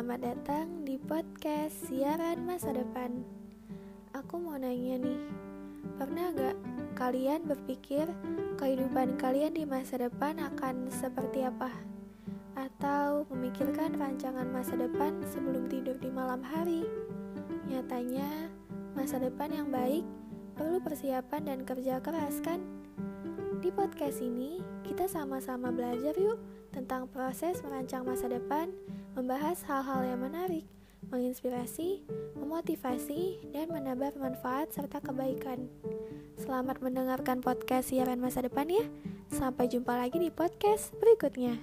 Selamat datang di podcast Siaran Masa Depan. Aku mau nanya nih, pernah gak kalian berpikir kehidupan kalian di masa depan akan seperti apa? Atau memikirkan rancangan masa depan sebelum tidur di malam hari? Nyatanya, masa depan yang baik perlu persiapan dan kerja keras kan? Di podcast ini, kita sama-sama belajar yuk tentang proses merancang masa depan membahas hal-hal yang menarik, menginspirasi, memotivasi, dan menambah manfaat serta kebaikan. Selamat mendengarkan podcast siaran masa depan ya. Sampai jumpa lagi di podcast berikutnya.